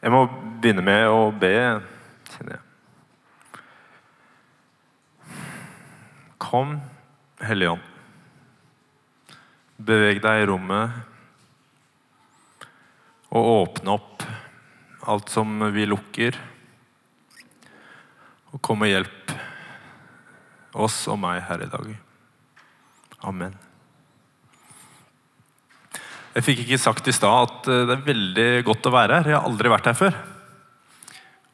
Jeg må begynne med å be, kjenner jeg. Kom, Hellige Ånd. Beveg deg i rommet og åpne opp alt som vi lukker. Og kom og hjelp oss og meg her i dag. Amen. Jeg fikk ikke sagt i stad at eh, det er veldig godt å være her. Jeg har aldri vært her før.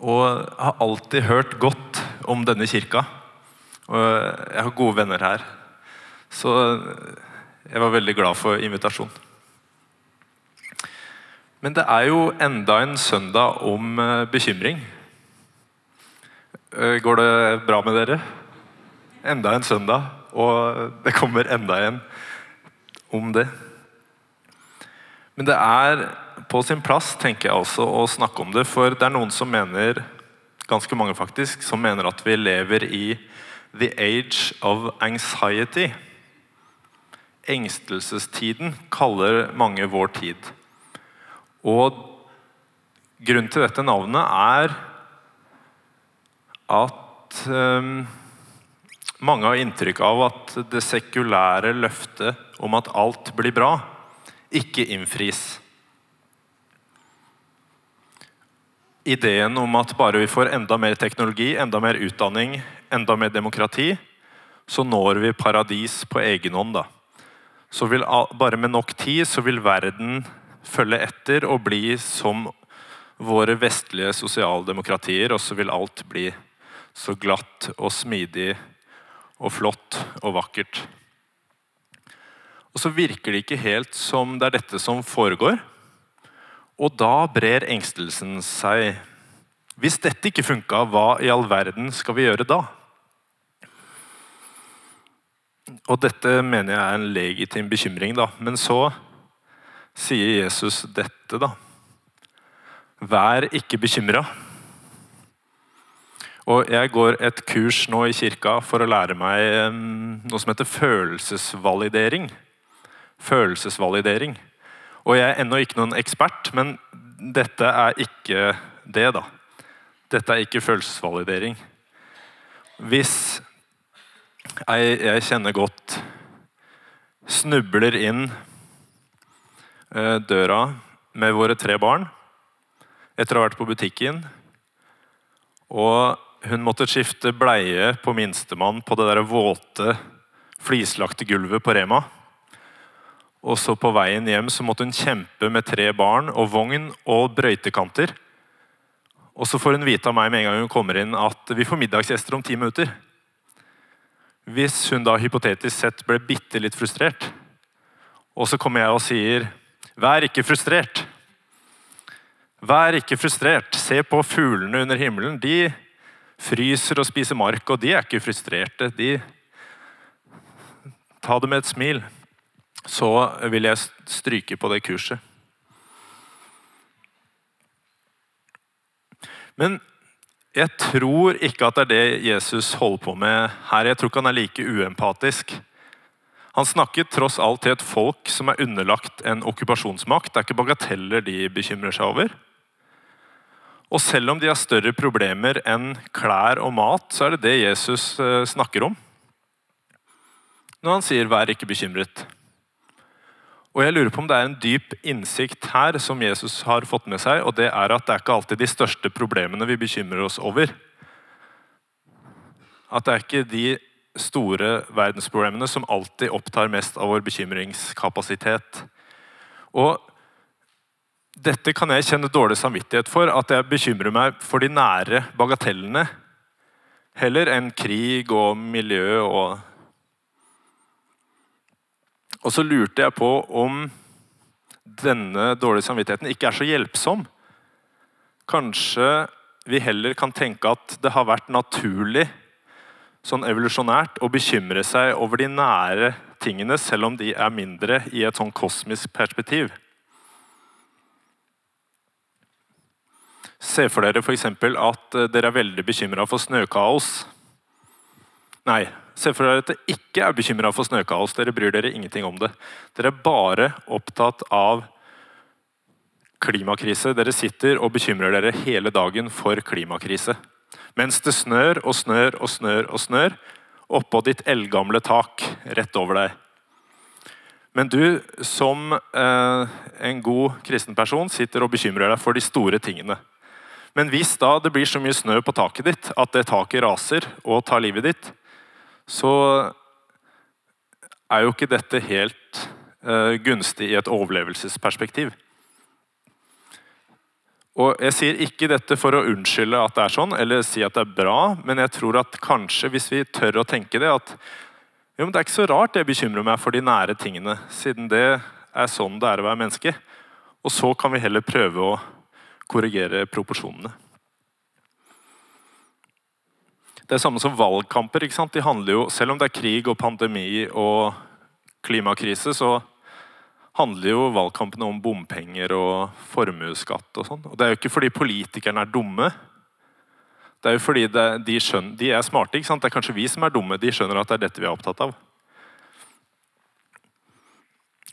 Og har alltid hørt godt om denne kirka. Og jeg har gode venner her. Så jeg var veldig glad for invitasjonen. Men det er jo enda en søndag om eh, bekymring. Eh, går det bra med dere? Enda en søndag, og det kommer enda en om det. Men det er på sin plass tenker jeg også å snakke om det, for det er noen som mener ganske mange faktisk, som mener at vi lever i the age of anxiety. Engstelsestiden kaller mange vår tid. Og grunnen til dette navnet er at um, mange har inntrykk av at det sekulære løftet om at alt blir bra, ikke innfris. Ideen om at bare vi får enda mer teknologi, enda mer utdanning, enda mer demokrati, så når vi paradis på egen hånd. da. Så vil, bare med nok tid så vil verden følge etter og bli som våre vestlige sosialdemokratier, og så vil alt bli så glatt og smidig og flott og vakkert. Og så virker det ikke helt som det er dette som foregår. Og da brer engstelsen seg. Hvis dette ikke funka, hva i all verden skal vi gjøre da? Og dette mener jeg er en legitim bekymring, da. Men så sier Jesus dette, da. Vær ikke bekymra. Og jeg går et kurs nå i kirka for å lære meg noe som heter følelsesvalidering følelsesvalidering. Og jeg er ennå ikke noen ekspert, men dette er ikke det, da. Dette er ikke følelsesvalidering. Hvis jeg, jeg kjenner godt snubler inn eh, døra med våre tre barn etter å ha vært på butikken, og hun måtte skifte bleie på minstemann på det der våte, flislagte gulvet på Rema og så På veien hjem så måtte hun kjempe med tre barn og vogn og brøytekanter. Og Så får hun vite av meg med en gang hun kommer inn at vi får middagsgjester om ti minutter. Hvis hun da hypotetisk sett ble bitte litt frustrert, og så kommer jeg og sier 'vær ikke frustrert'. Vær ikke frustrert. Se på fuglene under himmelen. De fryser og spiser mark, og de er ikke frustrerte. De Ta det med et smil så vil jeg stryke på det kurset. Men jeg tror ikke at det er det Jesus holder på med her. Jeg tror ikke han er like uempatisk. Han snakket tross alt til et folk som er underlagt en okkupasjonsmakt. Det er ikke bagateller de bekymrer seg over. Og selv om de har større problemer enn klær og mat, så er det det Jesus eh, snakker om. Når han sier 'vær ikke bekymret'. Og jeg lurer på om det er en dyp innsikt her som Jesus har fått med seg, og det er at det er ikke alltid de største problemene vi bekymrer oss over. At det er ikke de store verdensproblemene som alltid opptar mest av vår bekymringskapasitet. Og dette kan jeg kjenne dårlig samvittighet for, at jeg bekymrer meg for de nære bagatellene heller enn krig og miljø og og så lurte jeg på om denne dårlige samvittigheten ikke er så hjelpsom. Kanskje vi heller kan tenke at det har vært naturlig sånn evolusjonært å bekymre seg over de nære tingene, selv om de er mindre i et sånn kosmisk perspektiv. Se for dere f.eks. at dere er veldig bekymra for snøkaos. Nei, Se for dere at dere ikke er bekymra for snøkaos. Dere bryr dere ingenting om det. Dere er bare opptatt av klimakrise. Dere sitter og bekymrer dere hele dagen for klimakrise. Mens det snør og snør og snør og snør oppå ditt eldgamle tak rett over deg. Men du som eh, en god kristen person sitter og bekymrer deg for de store tingene. Men hvis da det blir så mye snø på taket ditt at det taket raser og tar livet ditt, så er jo ikke dette helt eh, gunstig i et overlevelsesperspektiv. Og Jeg sier ikke dette for å unnskylde at det er sånn, eller si at det er bra, men jeg tror at kanskje hvis vi tør å tenke det, at jo, det er ikke så rart jeg bekymrer meg for de nære tingene, siden det er sånn det er å være menneske. Og så kan vi heller prøve å korrigere proporsjonene. Det er samme som valgkamper. ikke sant? De handler jo, Selv om det er krig og pandemi og klimakrise, så handler jo valgkampene om bompenger og formuesskatt og sånn. Og det er jo ikke fordi politikerne er dumme. Det er jo fordi det, de, skjønner, de, er smarte. ikke sant? Det er kanskje vi som er dumme. De skjønner at det er dette vi er opptatt av.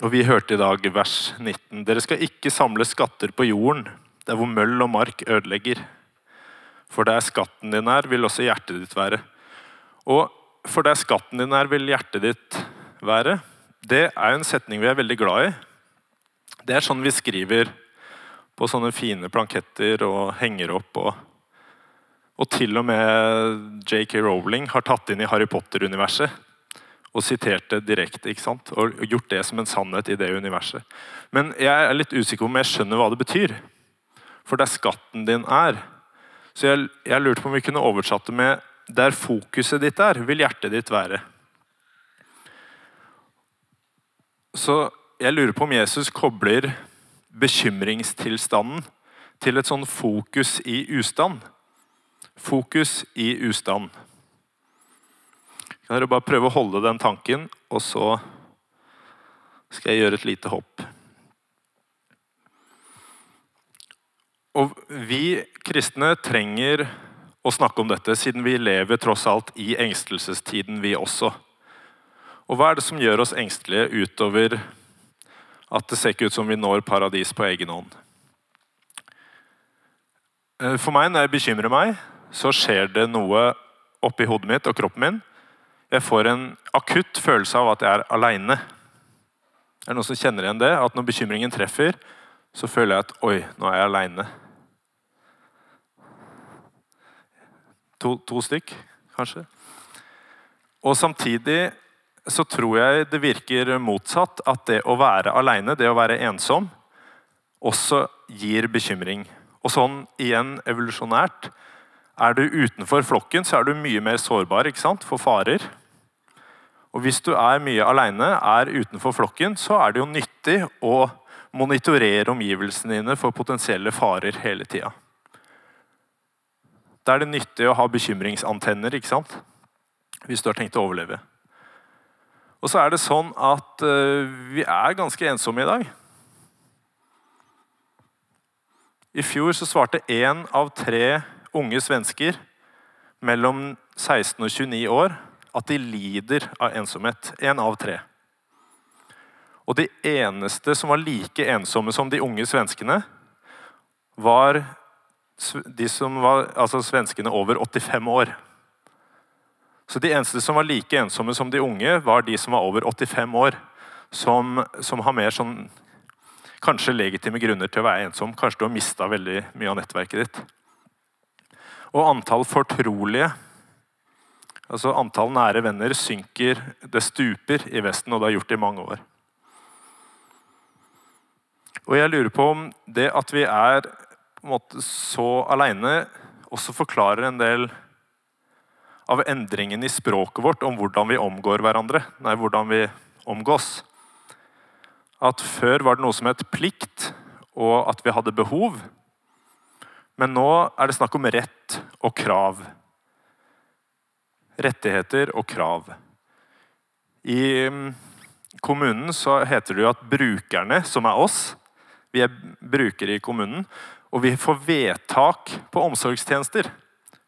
Og Vi hørte i dag vers 19. Dere skal ikke samle skatter på jorden, der hvor møll og mark ødelegger. For der skatten din er, vil også hjertet ditt være. Og for der skatten din er, vil hjertet ditt være det er en setning vi er veldig glad i. Det er sånn vi skriver på sånne fine planketter og henger opp. Og, og til og med J.K. Rowling har tatt inn i Harry Potter-universet og sitert det direkte. ikke sant? Og gjort det som en sannhet i det universet. Men jeg er litt usikker om jeg skjønner hva det betyr. For der skatten din er. Så jeg, jeg lurte på om vi kunne oversatt det med 'der fokuset ditt er, vil hjertet ditt være'. Så jeg lurer på om Jesus kobler bekymringstilstanden til et sånn fokus i ustand. Fokus i ustand. Kan dere bare prøve å holde den tanken, og så skal jeg gjøre et lite hopp. Og Vi kristne trenger å snakke om dette, siden vi lever tross alt i engstelsestiden, vi også. Og hva er det som gjør oss engstelige utover at det ser ikke ut som vi når paradis på egen hånd? Eh, for meg, når jeg bekymrer meg, så skjer det noe oppi hodet mitt og kroppen min. Jeg får en akutt følelse av at jeg er aleine. Er det noen som kjenner igjen det? At når bekymringen treffer, så føler jeg at oi, nå er jeg aleine. To, to stykk, kanskje. Og samtidig så tror jeg det virker motsatt. At det å være aleine, det å være ensom, også gir bekymring. Og sånn igjen evolusjonært. Er du utenfor flokken, så er du mye mer sårbar ikke sant? for farer. Og hvis du er mye aleine, er utenfor flokken, så er det jo nyttig å monitorere omgivelsene dine for potensielle farer hele tida. Da er det nyttig å ha bekymringsantenner ikke sant? hvis du har tenkt å overleve. Og så er det sånn at uh, vi er ganske ensomme i dag. I fjor så svarte én av tre unge svensker mellom 16 og 29 år at de lider av ensomhet. Én av tre. Og de eneste som var like ensomme som de unge svenskene, var de som var, altså svenskene over 85 år. Så De eneste som var like ensomme som de unge, var de som var over 85 år. Som, som har mer sånn kanskje legitime grunner til å være ensom. Kanskje du har mista veldig mye av nettverket ditt. Og antall fortrolige, altså antall nære venner, synker. Det stuper i Vesten, og det har gjort det i mange år. Og jeg lurer på om det at vi er på en måte, så aleine, også forklarer en del av endringen i språket vårt om hvordan vi omgår hverandre. Nei, hvordan vi omgås. At før var det noe som het plikt, og at vi hadde behov. Men nå er det snakk om rett og krav. Rettigheter og krav. I mm, kommunen så heter det jo at brukerne, som er oss, vi er brukere i kommunen, og vi får vedtak på omsorgstjenester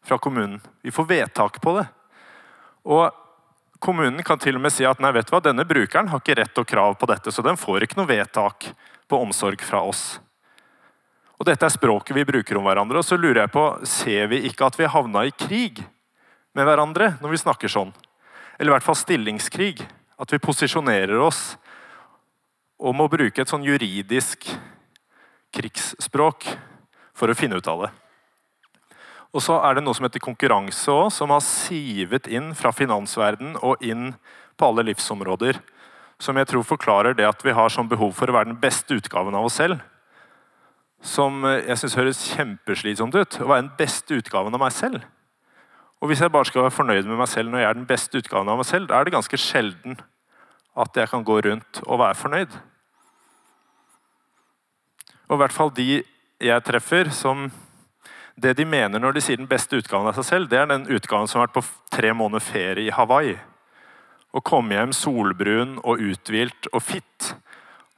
fra kommunen. Vi får vedtak på det. Og Kommunen kan til og med si at nei, vet du hva, denne brukeren har ikke rett og krav på dette, så den får ikke noe vedtak på omsorg fra oss. Og Dette er språket vi bruker om hverandre. og så lurer jeg på, Ser vi ikke at vi havna i krig med hverandre når vi snakker sånn? Eller i hvert fall stillingskrig. At vi posisjonerer oss og må bruke et sånn juridisk krigsspråk for å finne ut av det. Og så er det noe som heter konkurranse òg, som har sivet inn fra finansverden og inn på alle livsområder. Som jeg tror forklarer det at vi har sånn behov for å være den beste utgaven av oss selv. Som jeg syns høres kjempeslitsomt ut. Å være den beste utgaven av meg selv. Og hvis jeg bare skal være fornøyd med meg selv når jeg er den beste utgaven av meg selv, da er det ganske sjelden at jeg kan gå rundt og være fornøyd. Og i hvert fall de jeg treffer, som det de mener når de sier den beste utgaven av seg selv, det er den utgaven som har vært på tre måneder ferie i Hawaii. Og komme hjem solbrun og uthvilt og fitt,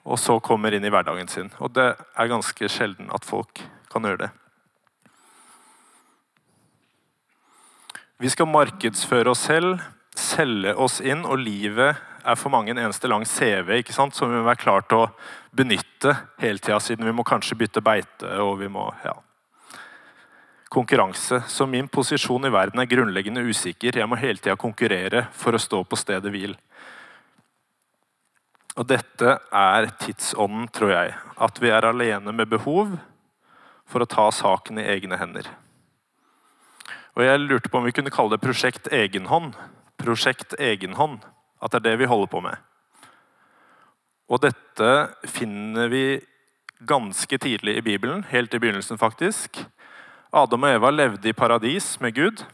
og så kommer inn i hverdagen sin. Og det er ganske sjelden at folk kan gjøre det. Vi skal markedsføre oss selv, selge oss inn, og livet er for mange en eneste lang CV ikke sant? som vi må være klar til å benytte hele tida, siden vi må kanskje bytte beite og vi må ja, konkurranse. Så min posisjon i verden er grunnleggende usikker. Jeg må hele tida konkurrere for å stå på stedet hvil. Og dette er tidsånden, tror jeg. At vi er alene med behov for å ta saken i egne hender. Og Jeg lurte på om vi kunne kalle det Prosjekt egenhånd. Prosjekt egenhånd. At det er det vi holder på med. Og dette finner vi ganske tidlig i Bibelen, helt i begynnelsen faktisk. Adam og Eva levde i paradis med Gud,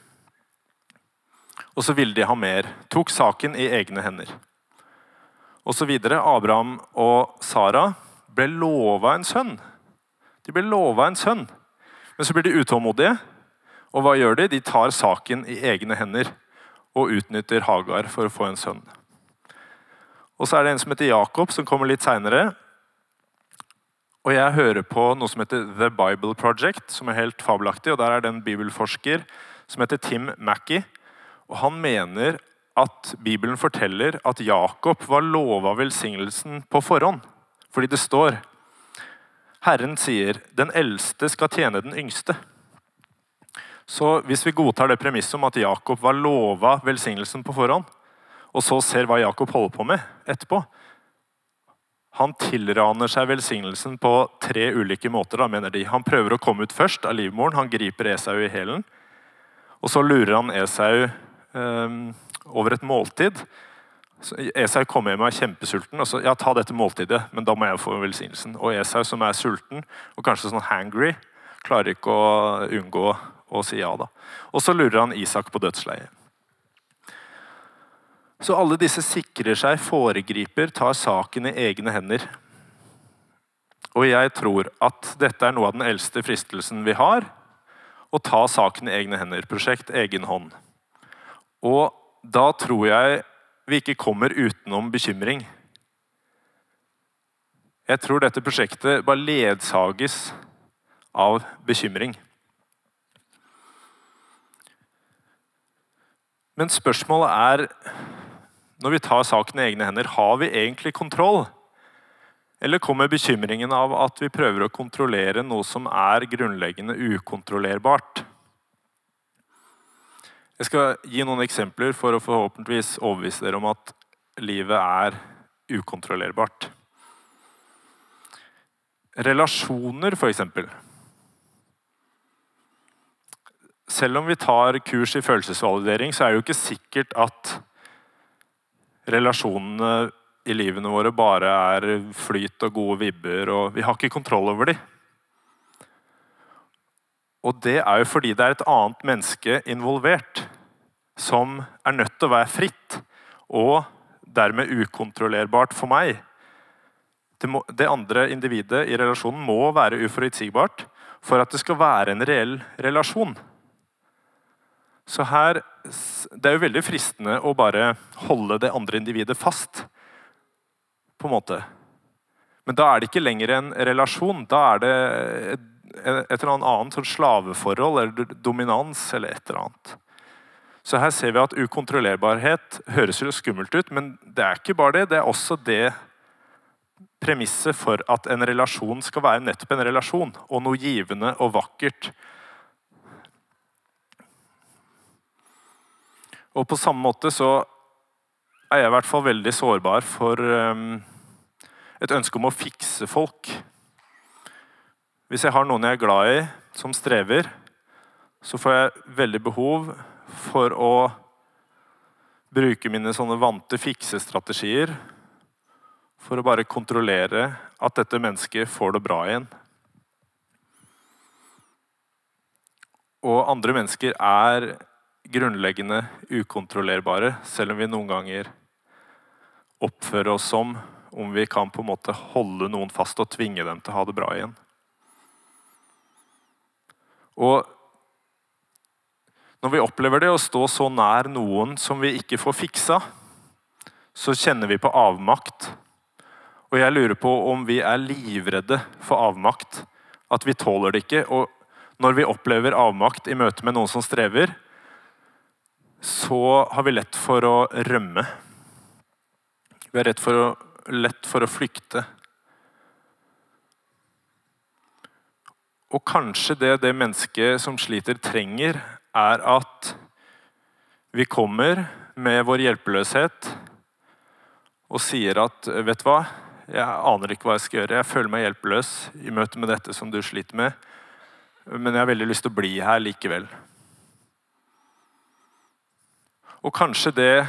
og så ville de ha mer. Tok saken i egne hender. Og så videre. Abraham og Sara ble lova en sønn. De ble lova en sønn, men så blir de utålmodige. Og hva gjør de? De tar saken i egne hender og utnytter Hagar for å få en sønn. Og så er det en som heter Jakob, som kommer litt seinere. Og jeg hører på noe som heter The Bible Project, som er helt fabelaktig. og Der er det en bibelforsker som heter Tim Mackey. Og han mener at Bibelen forteller at Jakob var lova velsignelsen på forhånd. Fordi det står Herren sier 'den eldste skal tjene den yngste'. Så hvis vi godtar det premisset om at Jakob var lova velsignelsen på forhånd, og så ser hva Jakob holder på med etterpå, han tilraner seg velsignelsen på tre ulike måter. Da, mener de. Han prøver å komme ut først av livmoren. Han griper Esau i hælen. Og så lurer han Esau eh, over et måltid. Esau kommer hjem og er kjempesulten. og så, ja, ta dette måltidet, men da må jeg få velsignelsen. Og Esau, som er sulten og kanskje sånn hangry, klarer ikke å unngå å sier ja. da. Og så lurer han Isak på dødsleiet. Så alle disse sikrer seg, foregriper, tar saken i egne hender. Og jeg tror at dette er noe av den eldste fristelsen vi har. Å ta saken i egne hender. Prosjekt egen hånd. Og da tror jeg vi ikke kommer utenom bekymring. Jeg tror dette prosjektet bare ledsages av bekymring. Men spørsmålet er når vi tar saken i egne hender, har vi egentlig kontroll? Eller kommer bekymringen av at vi prøver å kontrollere noe som er grunnleggende ukontrollerbart? Jeg skal gi noen eksempler for å forhåpentligvis overbevise dere om at livet er ukontrollerbart. Relasjoner, f.eks. Selv om vi tar kurs i følelsesvalidering, så er det jo ikke sikkert at relasjonene i livene våre bare er flyt og gode vibber, og vi har ikke kontroll over dem. Og det er jo fordi det er et annet menneske involvert, som er nødt til å være fritt, og dermed ukontrollerbart for meg. Det, må, det andre individet i relasjonen må være uforutsigbart for at det skal være en reell relasjon. Så her Det er jo veldig fristende å bare holde det andre individet fast. På en måte. Men da er det ikke lenger en relasjon. Da er det et, et eller annet sånn slaveforhold eller dominans eller et eller annet. Så her ser vi at ukontrollerbarhet høres jo skummelt ut, men det er ikke bare det. Det er også det premisset for at en relasjon skal være nettopp en relasjon, og noe givende og vakkert. Og på samme måte så er jeg i hvert fall veldig sårbar for um, et ønske om å fikse folk. Hvis jeg har noen jeg er glad i, som strever, så får jeg veldig behov for å bruke mine sånne vante fiksestrategier for å bare kontrollere at dette mennesket får det bra igjen. Og andre mennesker er grunnleggende ukontrollerbare, selv om vi noen ganger oppfører oss som om vi kan på en måte holde noen fast og tvinge dem til å ha det bra igjen. Og når vi opplever det å stå så nær noen som vi ikke får fiksa, så kjenner vi på avmakt og jeg lurer på om vi er livredde for avmakt. At vi tåler det ikke. Og når vi opplever avmakt i møte med noen som strever, så har vi lett for å rømme. Vi har for å, lett for å flykte. Og kanskje det det mennesket som sliter, trenger, er at vi kommer med vår hjelpeløshet og sier at vet du hva, jeg aner ikke hva jeg skal gjøre. Jeg føler meg hjelpeløs i møte med dette som du sliter med. Men jeg har veldig lyst til å bli her likevel. Og kanskje det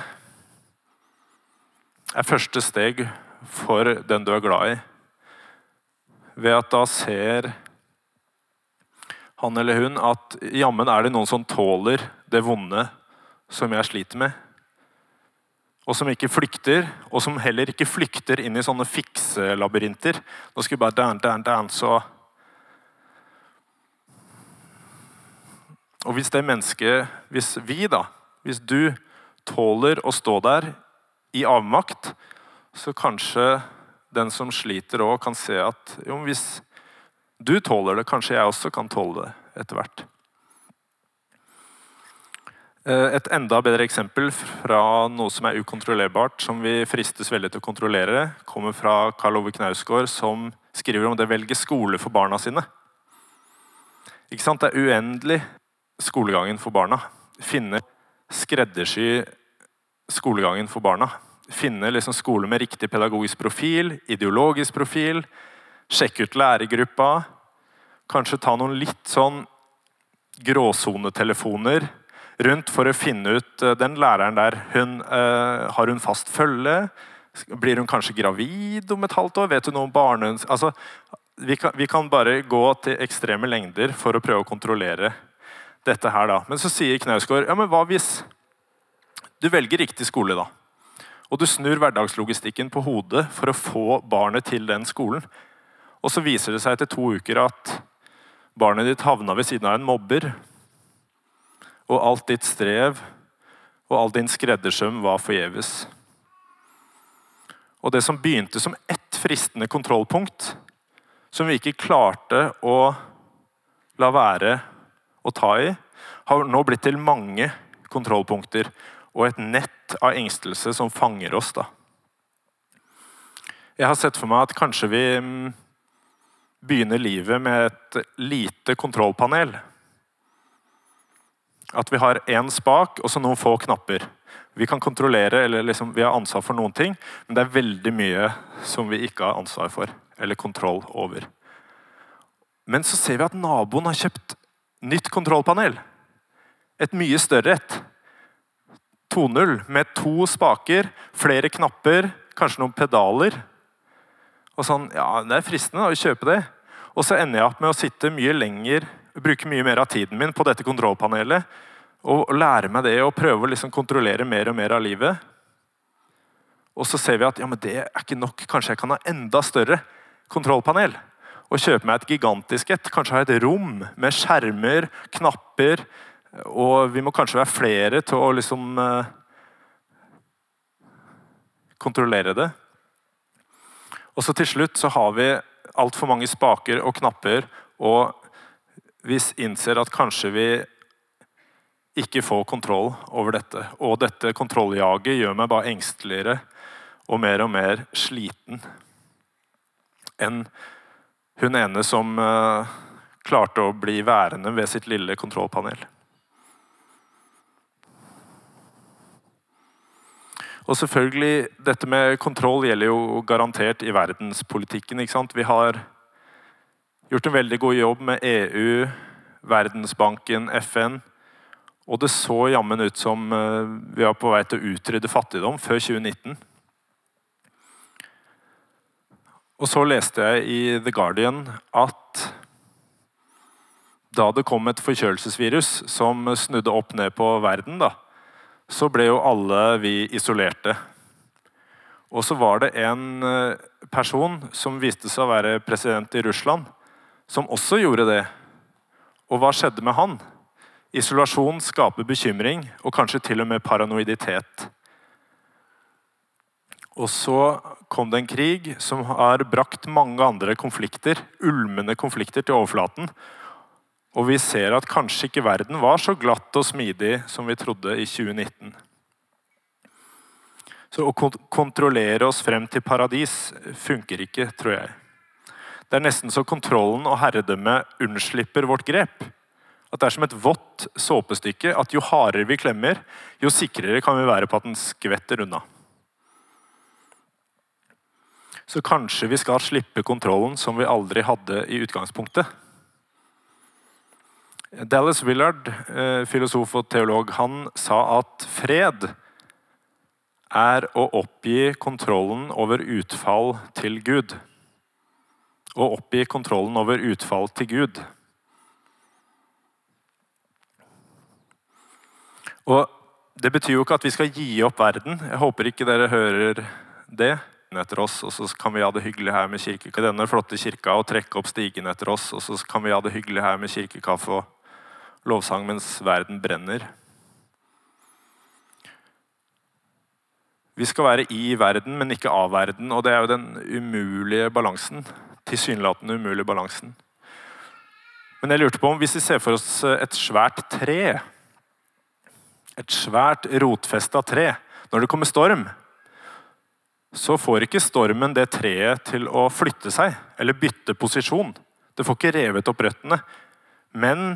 er første steg for den du er glad i. Ved at da ser han eller hun at jammen er det noen som tåler det vonde som jeg sliter med og som ikke flykter, og som heller ikke flykter inn i sånne fikselabyrinter. Nå skal vi bare dan, dan, dan, så Og hvis det mennesket, hvis vi, da, hvis du tåler å stå der i avmakt, så kanskje den som sliter òg kan se at jo, hvis du tåler det, kanskje jeg også kan tåle det etter hvert. Eh, et enda bedre eksempel fra noe som er ukontrollerbart, som vi fristes veldig til å kontrollere, kommer fra Karl Ove Knausgård, som skriver om det å velge skole for barna sine. Ikke sant? Det er uendelig skolegangen for barna. Finne skreddersy skolegangen for barna. Finne liksom skole med riktig pedagogisk profil, ideologisk profil. Sjekke ut lærergruppa. Kanskje ta noen litt sånn gråsonetelefoner rundt for å finne ut eh, den læreren der. Hun, uh, har hun fast følge? Blir hun kanskje gravid om et halvt år? Vet hun noe om barnehus... Altså, vi, vi kan bare gå til ekstreme lengder for å prøve å kontrollere dette her. da. Men så sier Knausgård ja, men hva hvis du velger riktig skole, da? Og du snur hverdagslogistikken på hodet for å få barnet til den skolen. Og så viser det seg etter to uker at barnet ditt havna ved siden av en mobber og alt ditt strev og all din skreddersøm var forgjeves. Og det som begynte som ett fristende kontrollpunkt, som vi ikke klarte å la være å ta i, har nå blitt til mange kontrollpunkter og et nett av engstelse som fanger oss. da. Jeg har sett for meg at kanskje vi mm, begynner livet med et lite kontrollpanel at vi har én spak og så noen få knapper. Vi kan kontrollere, eller liksom, vi har ansvar for noen ting, men det er veldig mye som vi ikke har ansvar for eller kontroll over. Men så ser vi at naboen har kjøpt nytt kontrollpanel. Et mye større et. 2.0 med to spaker, flere knapper, kanskje noen pedaler. Og sånn, ja, Det er fristende å kjøpe det. Og så ender jeg opp med å sitte mye lenger bruke mye mer av tiden min på dette kontrollpanelet. Og lære meg det og prøve å liksom kontrollere mer og mer av livet. Og så ser vi at ja, men det er ikke nok. Kanskje jeg kan ha enda større kontrollpanel. Og kjøpe meg et gigantisk et. Kanskje ha et rom med skjermer, knapper. Og vi må kanskje være flere til å liksom eh, kontrollere det. Og så til slutt så har vi altfor mange spaker og knapper og vi innser at kanskje vi ikke får kontroll over dette. Og dette kontrolljaget gjør meg bare engsteligere og mer og mer sliten. enn hun ene som uh, klarte å bli værende ved sitt lille kontrollpanel. Og selvfølgelig, Dette med kontroll gjelder jo garantert i verdenspolitikken. ikke sant? Vi har gjort en veldig god jobb med EU, Verdensbanken, FN. Og det så jammen ut som eh, vi var på vei til å utrydde fattigdom før 2019. Og så leste jeg i The Guardian at da det kom et forkjølelsesvirus som snudde opp ned på verden, da, så ble jo alle vi isolerte. Og så var det en eh, person som viste seg å være president i Russland, som også gjorde det. Og hva skjedde med han? Isolasjon skaper bekymring og kanskje til og med paranoiditet. Og så kom det en krig som har brakt mange andre konflikter, ulmende konflikter til overflaten. Og vi ser at kanskje ikke verden var så glatt og smidig som vi trodde i 2019. Så å kontrollere oss frem til paradis funker ikke, tror jeg. Det er nesten så kontrollen og herredømmet unnslipper vårt grep. At det er som et vått såpestykke at jo hardere vi klemmer, jo sikrere kan vi være på at den skvetter unna. Så kanskje vi skal slippe kontrollen som vi aldri hadde i utgangspunktet. Dallas Willard, eh, filosof og teolog, han sa at fred er å oppgi kontrollen over utfall til Gud. Å oppgi kontrollen over utfall til Gud. Og Det betyr jo ikke at vi skal gi opp verden. Jeg håper ikke dere hører det etter oss, og så kan vi ha det hyggelig her med kirkekaffe. denne flotte kirka og trekke opp stigen etter oss, og så kan vi ha det hyggelig her med kirkekaffe og lovsang mens verden brenner. Vi skal være i verden, men ikke av verden. Og det er jo den umulige balansen. Tilsynelatende umulige balansen. Men jeg lurte på om hvis vi ser for oss et svært tre Et svært rotfesta tre. Når det kommer storm, så får ikke stormen det treet til å flytte seg eller bytte posisjon. Det får ikke revet opp røttene. Men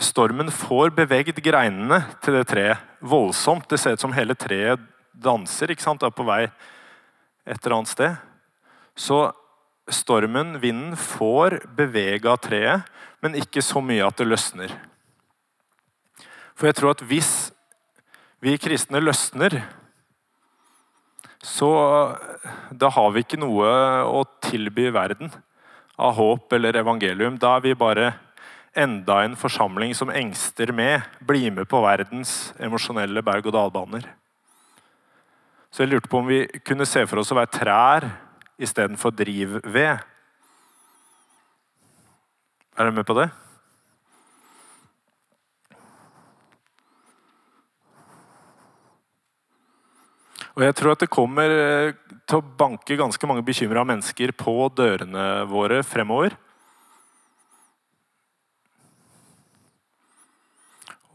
Stormen får beveget greinene til det treet voldsomt. Det ser ut som hele treet danser, ikke sant? er på vei et eller annet sted. Så stormen, vinden, får bevega treet, men ikke så mye at det løsner. For jeg tror at hvis vi kristne løsner, så da har vi ikke noe å tilby verden av håp eller evangelium. Da er vi bare enda en forsamling som engster med, blir med på verdens emosjonelle berg-og-dal-baner. Så jeg lurte på om vi kunne se for oss å være trær istedenfor drivved. Er dere med på det? Og jeg tror at det kommer eh, til å banke ganske mange bekymra mennesker på dørene våre fremover.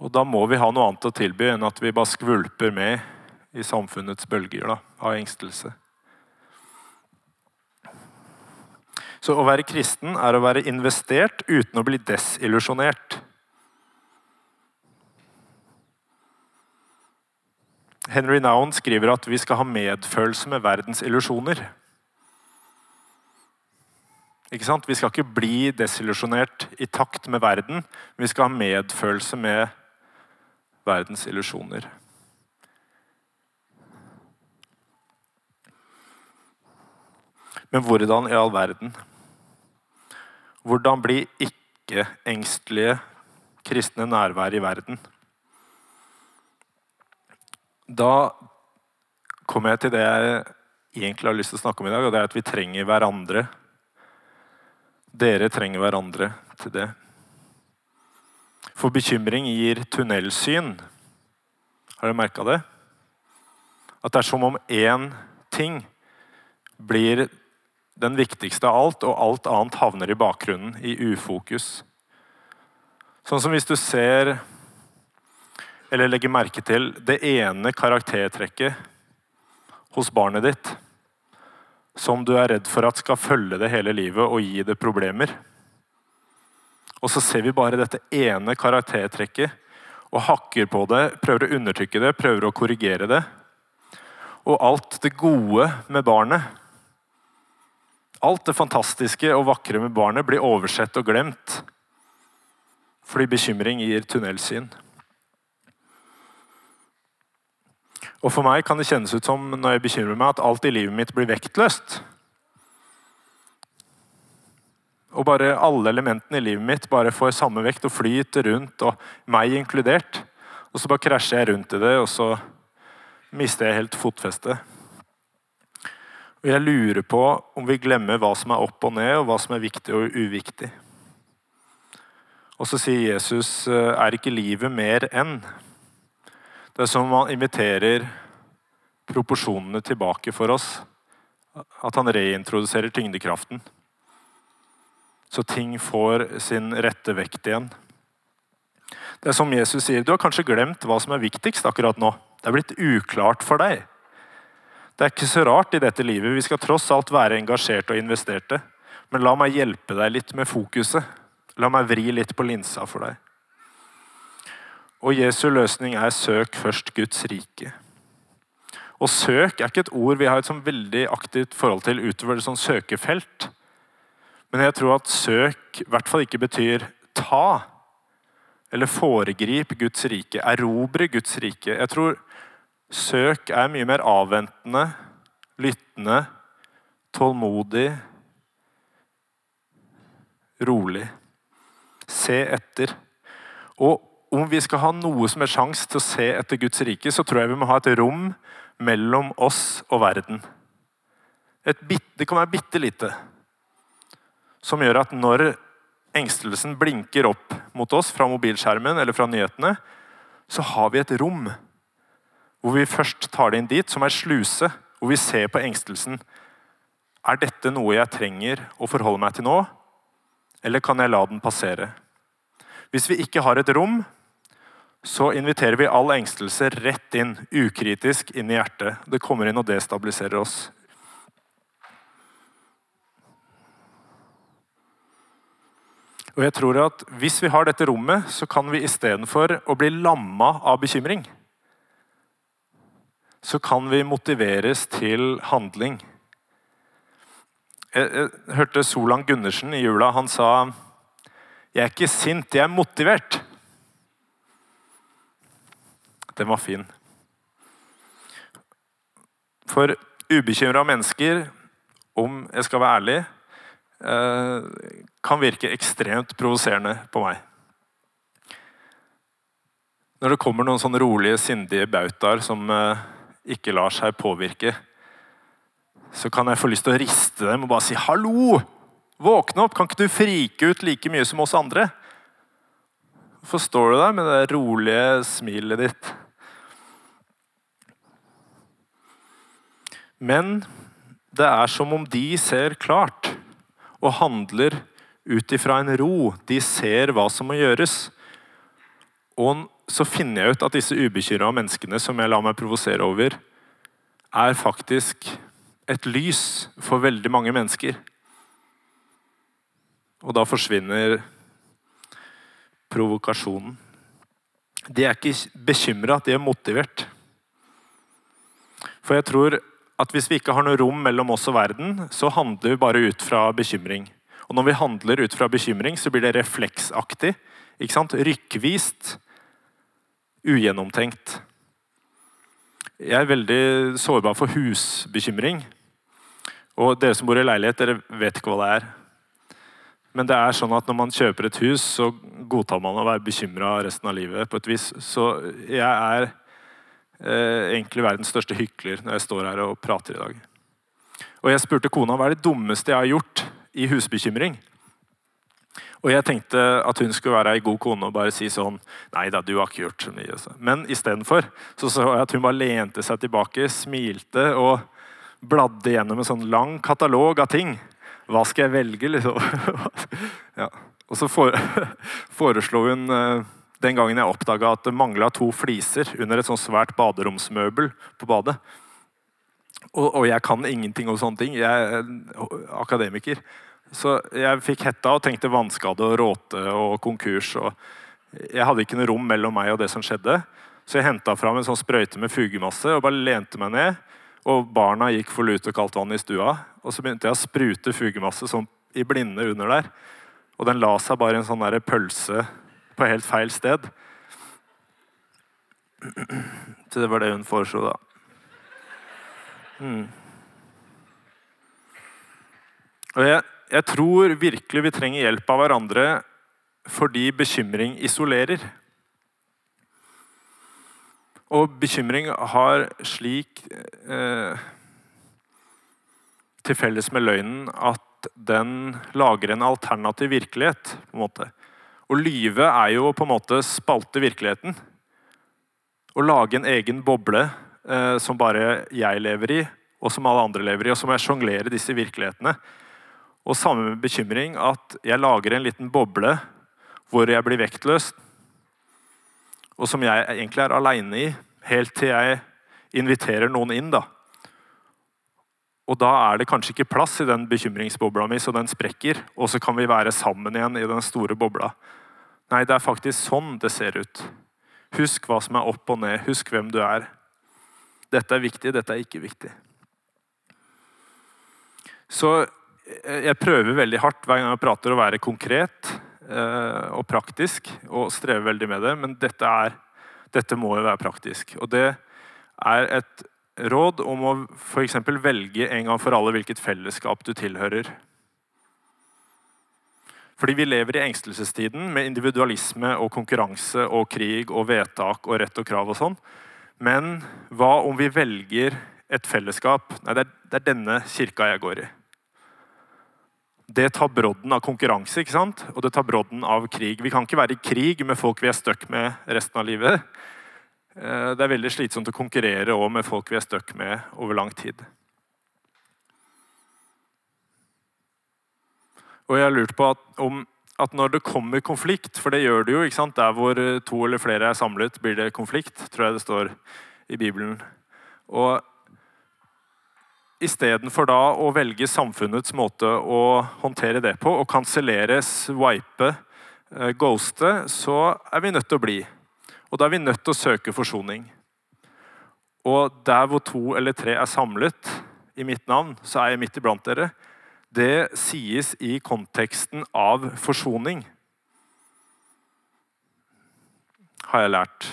Og da må vi ha noe annet å tilby enn at vi bare skvulper med i samfunnets bølger da, av engstelse. Så å være kristen er å være investert uten å bli desillusjonert. Henry Noun skriver at vi skal ha medfølelse med verdens illusjoner. Ikke sant? Vi skal ikke bli desillusjonert i takt med verden, vi skal ha medfølelse med verdens illusjoner. Men hvordan i all verden? Hvordan bli ikke-engstelige kristne nærvær i verden? Da kommer jeg til det jeg egentlig har lyst til å snakke om i dag, og det er at vi trenger hverandre. Dere trenger hverandre til det. For bekymring gir tunnelsyn. Har dere merka det? At det er som om én ting blir den viktigste av alt, og alt annet havner i bakgrunnen, i ufokus. Sånn som hvis du ser eller legge merke til det ene karaktertrekket hos barnet ditt. som du er redd for at skal følge det hele livet og gi det problemer. Og så ser vi bare dette ene karaktertrekket og hakker på det, prøver å undertrykke det, prøver å korrigere det. Og alt det gode med barnet, alt det fantastiske og vakre med barnet, blir oversett og glemt fordi bekymring gir tunnelsyn. Og For meg kan det kjennes ut som når jeg bekymrer meg, at alt i livet mitt blir vektløst. Og bare alle elementene i livet mitt bare får samme vekt og flyter rundt, og meg inkludert. Og så bare krasjer jeg rundt i det, og så mister jeg helt fotfestet. Og jeg lurer på om vi glemmer hva som er opp og ned, og hva som er viktig og uviktig. Og så sier Jesus, er ikke livet mer enn? Det er som om han inviterer proporsjonene tilbake for oss. At han reintroduserer tyngdekraften. Så ting får sin rette vekt igjen. Det er som Jesus sier, du har kanskje glemt hva som er viktigst akkurat nå. Det er blitt uklart for deg. Det er ikke så rart i dette livet. Vi skal tross alt være engasjerte og investerte. Men la meg hjelpe deg litt med fokuset. La meg vri litt på linsa for deg. Og Jesu løsning er 'søk først Guds rike'. Og søk er ikke et ord vi har et sånn veldig aktivt forhold til utover det sånn søkefelt. Men jeg tror at søk i hvert fall ikke betyr ta eller foregrip Guds rike, erobre Guds rike. Jeg tror søk er mye mer avventende, lyttende, tålmodig, rolig. Se etter. Og om vi skal ha noe som er sjanse til å se etter Guds rike, så tror jeg vi må ha et rom mellom oss og verden. Bit, det kan være bitte lite. Som gjør at når engstelsen blinker opp mot oss fra mobilskjermen eller fra nyhetene, så har vi et rom hvor vi først tar det inn dit, som er sluse, hvor vi ser på engstelsen. Er dette noe jeg trenger å forholde meg til nå, eller kan jeg la den passere? Hvis vi ikke har et rom, så inviterer vi all engstelse rett inn, ukritisk inn i hjertet. Det kommer inn og destabiliserer oss. Og jeg tror at Hvis vi har dette rommet, så kan vi istedenfor å bli lamma av bekymring, så kan vi motiveres til handling. Jeg, jeg hørte Solan Gundersen i jula. Han sa jeg er ikke sint, jeg er motivert. Den var fin. For ubekymra mennesker, om jeg skal være ærlig, eh, kan virke ekstremt provoserende på meg. Når det kommer noen sånne rolige, sindige bautaer som eh, ikke lar seg påvirke, så kan jeg få lyst til å riste dem og bare si 'hallo'! Våkne opp! Kan ikke du frike ut like mye som oss andre? Hvorfor står du der med det rolige smilet ditt? Men det er som om de ser klart og handler ut ifra en ro. De ser hva som må gjøres. Og så finner jeg ut at disse ubekymra menneskene som jeg lar meg provosere over, er faktisk et lys for veldig mange mennesker. Og da forsvinner provokasjonen. De er ikke bekymra, de er motivert. For jeg tror at hvis vi ikke har noe rom mellom oss og verden, så handler vi bare ut fra bekymring. Og når vi handler ut fra bekymring, så blir det refleksaktig. ikke sant? Rykkvist. Ugjennomtenkt. Jeg er veldig sårbar for husbekymring. Og dere som bor i leilighet, dere vet ikke hva det er. Men det er sånn at når man kjøper et hus, så godtar man å være bekymra resten av livet. på et vis. Så jeg er egentlig verdens største hykler når jeg står her og prater i dag. Og Jeg spurte kona hva er det dummeste jeg har gjort i husbekymring. Og jeg tenkte at hun skulle være ei god kone og bare si sånn Nei da, du har ikke gjort så mye. Altså. Men istedenfor så så jeg at hun bare lente seg tilbake, smilte og bladde gjennom en sånn lang katalog av ting. Hva skal jeg velge, liksom? ja. Og så foreslo hun eh, den gangen jeg oppdaga at det mangla to fliser under et sånt svært baderomsmøbel på badet. Og, og, jeg kan ingenting om sånne ting. Jeg er akademiker. Så jeg fikk hetta og tenkte vannskade og råte og konkurs. Og jeg hadde ikke noe rom mellom meg og det som skjedde. Så jeg henta fram en sånn sprøyte med fugemasse og bare lente meg ned. Og barna gikk for lut og kaldt vann i stua. Og så begynte jeg å sprute fugemasse sånn i blinde under der. Og den la seg bare i en sånn der pølse på helt feil sted. Så det var det hun foreslo, da. Mm. Og jeg, jeg tror virkelig vi trenger hjelp av hverandre fordi bekymring isolerer. Og bekymring har slik eh, til felles med løgnen at den lager en alternativ virkelighet. på en måte. Å lyve er jo på en måte spalte virkeligheten. Å lage en egen boble eh, som bare jeg lever i, og som alle andre lever i. Og så må jeg sjonglere disse virkelighetene. Og samme bekymring, at jeg lager en liten boble hvor jeg blir vektløs, og som jeg egentlig er aleine i, helt til jeg inviterer noen inn. da. Og da er det kanskje ikke plass i den bekymringsbobla mi, så den sprekker. Og så kan vi være sammen igjen i den store bobla. Nei, det er faktisk sånn det ser ut. Husk hva som er opp og ned. Husk hvem du er. Dette er viktig, dette er ikke viktig. Så jeg prøver veldig hardt hver gang jeg prater å være konkret eh, og praktisk, og strever veldig med det, men dette, er, dette må jo være praktisk. Og det er et råd om å f.eks. velge en gang for alle hvilket fellesskap du tilhører. Fordi vi lever i engstelsestiden med individualisme og konkurranse og krig og vedtak og rett og krav og sånn. Men hva om vi velger et fellesskap? Nei, det er, det er denne kirka jeg går i. Det tar brodden av konkurranse ikke sant? og det tar brodden av krig. Vi kan ikke være i krig med folk vi er stuck med resten av livet. Eh, det er veldig slitsomt å konkurrere med folk vi er stuck med over lang tid. Og jeg har lurt på at, om at når det kommer konflikt, for det gjør det jo? Der hvor to eller flere er samlet, blir det konflikt, tror jeg det står i Bibelen. Og Istedenfor da å velge samfunnets måte å håndtere det på, og kansellere, swipe, eh, ghoste, så er vi nødt til å bli. Og da er vi nødt til å søke forsoning. Og der hvor to eller tre er samlet i mitt navn, så er jeg midt iblant dere. Det sies i konteksten av forsoning. Har jeg lært.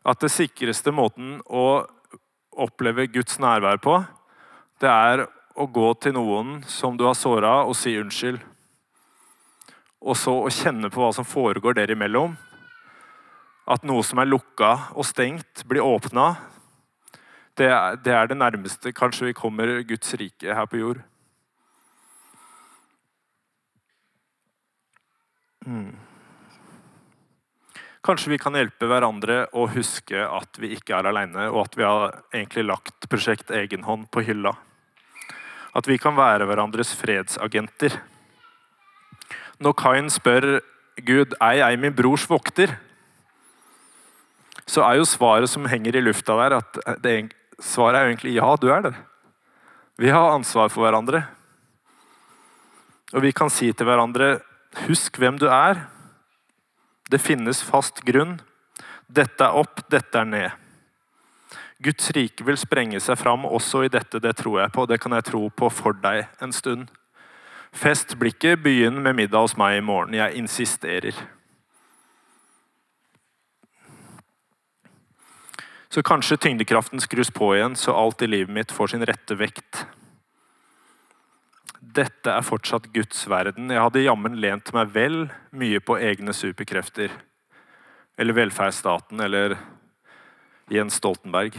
At det sikreste måten å oppleve Guds nærvær på, det er å gå til noen som du har såra, og si unnskyld. Og så å kjenne på hva som foregår der imellom. At noe som er lukka og stengt, blir åpna. Det, det er det nærmeste kanskje vi kommer Guds rike her på jord. Hmm. Kanskje vi kan hjelpe hverandre å huske at vi ikke er alene, og at vi har egentlig lagt prosjekt egenhånd på hylla. At vi kan være hverandres fredsagenter. Når Kain spør Gud er jeg min brors vokter, så er jo svaret som henger i lufta der, at det, svaret er jo egentlig ja, du er det. Vi har ansvar for hverandre. Og vi kan si til hverandre husk hvem du er, det finnes fast grunn. Dette er opp, dette er ned. Guds rike vil sprenge seg fram også i dette, det tror jeg på. Det kan jeg tro på for deg en stund. Fest blikket, begynn med middag hos meg i morgen. Jeg insisterer. Så kanskje tyngdekraften skrus på igjen, så alt i livet mitt får sin rette vekt dette er fortsatt Guds verden. Jeg hadde jammen lent meg vel mye på egne superkrefter. Eller velferdsstaten, eller Jens Stoltenberg.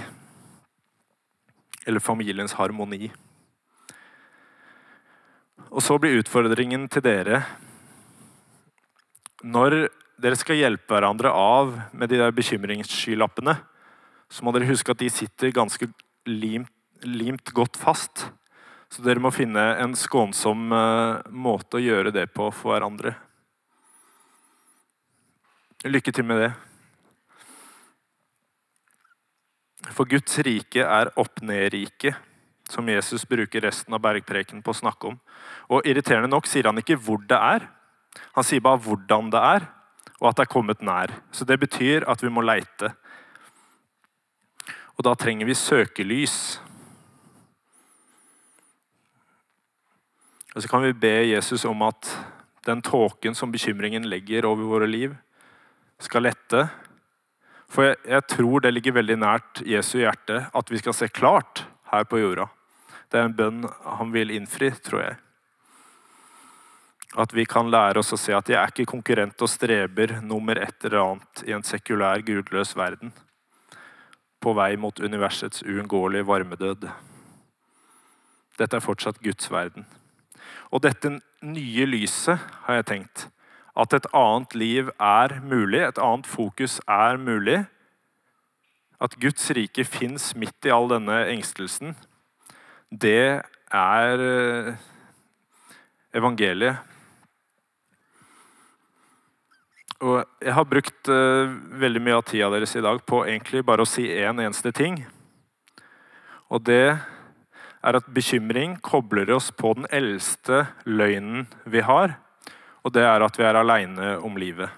Eller familiens harmoni. Og så blir utfordringen til dere Når dere skal hjelpe hverandre av med de der bekymringsskylappene, så må dere huske at de sitter ganske limt, limt godt fast. Så dere må finne en skånsom eh, måte å gjøre det på for hverandre. Lykke til med det. For Guds rike er opp-ned-rike, som Jesus bruker resten av bergpreken på å snakke om. Og Irriterende nok sier han ikke hvor det er. Han sier bare hvordan det er, og at det er kommet nær. Så Det betyr at vi må leite. Og da trenger vi søkelys. Og så kan vi be Jesus om at den tåken som bekymringen legger over våre liv, skal lette. For jeg, jeg, tror det ligger veldig nært Jesu hjerte at vi skal se klart her på jorda. Det er en bønn han vil innfri, tror jeg. At vi kan lære oss å se at jeg er ikke konkurrent og streber nummer et eller annet i en sekulær, gudløs verden. På vei mot universets uunngåelige varmedød. Dette er fortsatt Guds verden. Og dette nye lyset, har jeg tenkt, at et annet liv er mulig, et annet fokus er mulig. At Guds rike fins midt i all denne engstelsen, det er eh, evangeliet. Og jeg har brukt uh, veldig mye av tida deres i dag på egentlig bare å si én en eneste ting. Og det er at bekymring kobler oss på den eldste løgnen vi har. Og det er at vi er aleine om livet.